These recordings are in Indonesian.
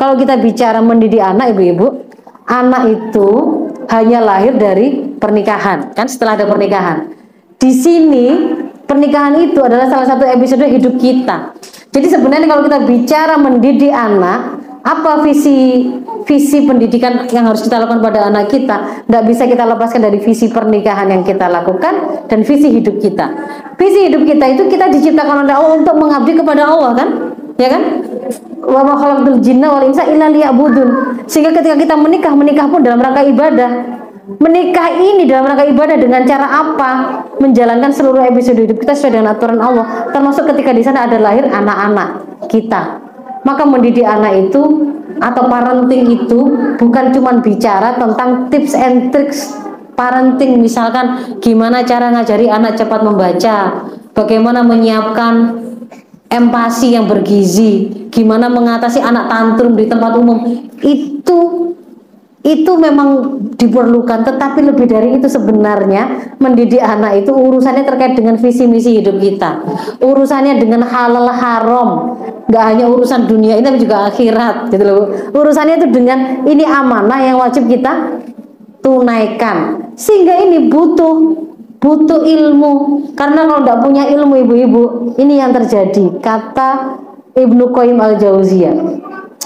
kalau kita bicara mendidik anak ibu-ibu, anak itu hanya lahir dari pernikahan, kan? Setelah ada pernikahan. Di sini pernikahan itu adalah salah satu episode hidup kita. Jadi sebenarnya kalau kita bicara mendidik anak, apa visi visi pendidikan yang harus kita lakukan pada anak kita? Tidak bisa kita lepaskan dari visi pernikahan yang kita lakukan dan visi hidup kita. Visi hidup kita itu kita diciptakan oleh Allah untuk mengabdi kepada Allah kan? Ya kan wa khalaqtul jinna wal insa illa sehingga ketika kita menikah menikah pun dalam rangka ibadah. Menikah ini dalam rangka ibadah dengan cara apa? Menjalankan seluruh episode hidup kita sesuai dengan aturan Allah. Termasuk ketika di sana ada lahir anak-anak kita. Maka mendidik anak itu atau parenting itu bukan cuma bicara tentang tips and tricks parenting. Misalkan gimana cara ngajari anak cepat membaca, bagaimana menyiapkan empati yang bergizi, gimana mengatasi anak tantrum di tempat umum. Itu itu memang diperlukan tetapi lebih dari itu sebenarnya mendidik anak itu urusannya terkait dengan visi misi hidup kita. Urusannya dengan halal haram. Nggak hanya urusan dunia ini tapi juga akhirat gitu loh. Urusannya itu dengan ini amanah yang wajib kita tunaikan. Sehingga ini butuh butuh ilmu. Karena kalau tidak punya ilmu ibu-ibu ini yang terjadi. Kata Ibnu Qayyim al-Jauziyah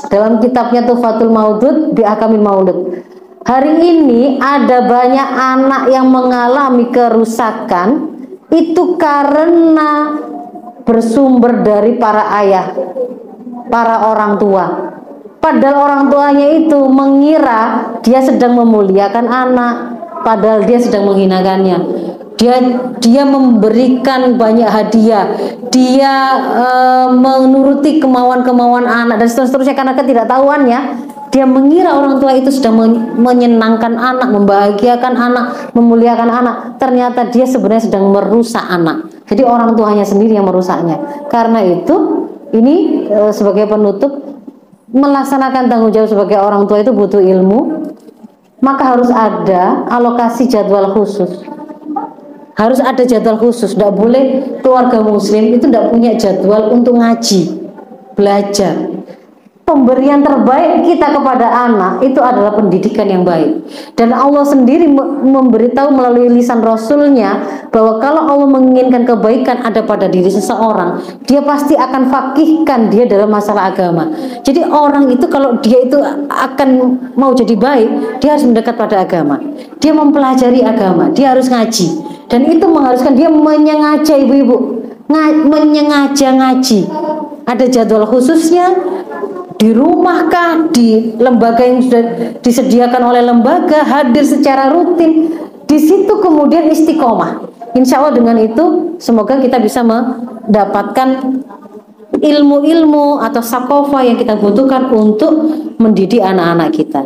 dalam kitabnya Tufatul Maudud di Akamil Maulud. Hari ini ada banyak anak yang mengalami kerusakan itu karena bersumber dari para ayah, para orang tua. Padahal orang tuanya itu mengira dia sedang memuliakan anak, padahal dia sedang menghinakannya dia dia memberikan banyak hadiah. Dia e, menuruti kemauan-kemauan anak dan seterusnya karena ketidaktahuannya dia mengira orang tua itu sudah menyenangkan anak membahagiakan anak memuliakan anak. Ternyata dia sebenarnya sedang merusak anak. Jadi orang tuanya sendiri yang merusaknya. Karena itu ini e, sebagai penutup melaksanakan tanggung jawab sebagai orang tua itu butuh ilmu. Maka harus ada alokasi jadwal khusus harus ada jadwal khusus. Tidak boleh keluarga muslim itu tidak punya jadwal untuk ngaji belajar pemberian terbaik kita kepada anak itu adalah pendidikan yang baik. Dan Allah sendiri memberitahu melalui lisan Rasulnya bahwa kalau Allah menginginkan kebaikan ada pada diri seseorang dia pasti akan fakihkan dia dalam masalah agama. Jadi orang itu kalau dia itu akan mau jadi baik dia harus mendekat pada agama. Dia mempelajari agama dia harus ngaji. Dan itu mengharuskan dia menyengaja ibu-ibu. Menyengaja ngaji ada jadwal khususnya di rumahkah, di lembaga yang sudah disediakan oleh lembaga, hadir secara rutin. Di situ kemudian istiqomah. Insya Allah dengan itu semoga kita bisa mendapatkan ilmu-ilmu atau sakofa yang kita butuhkan untuk mendidik anak-anak kita.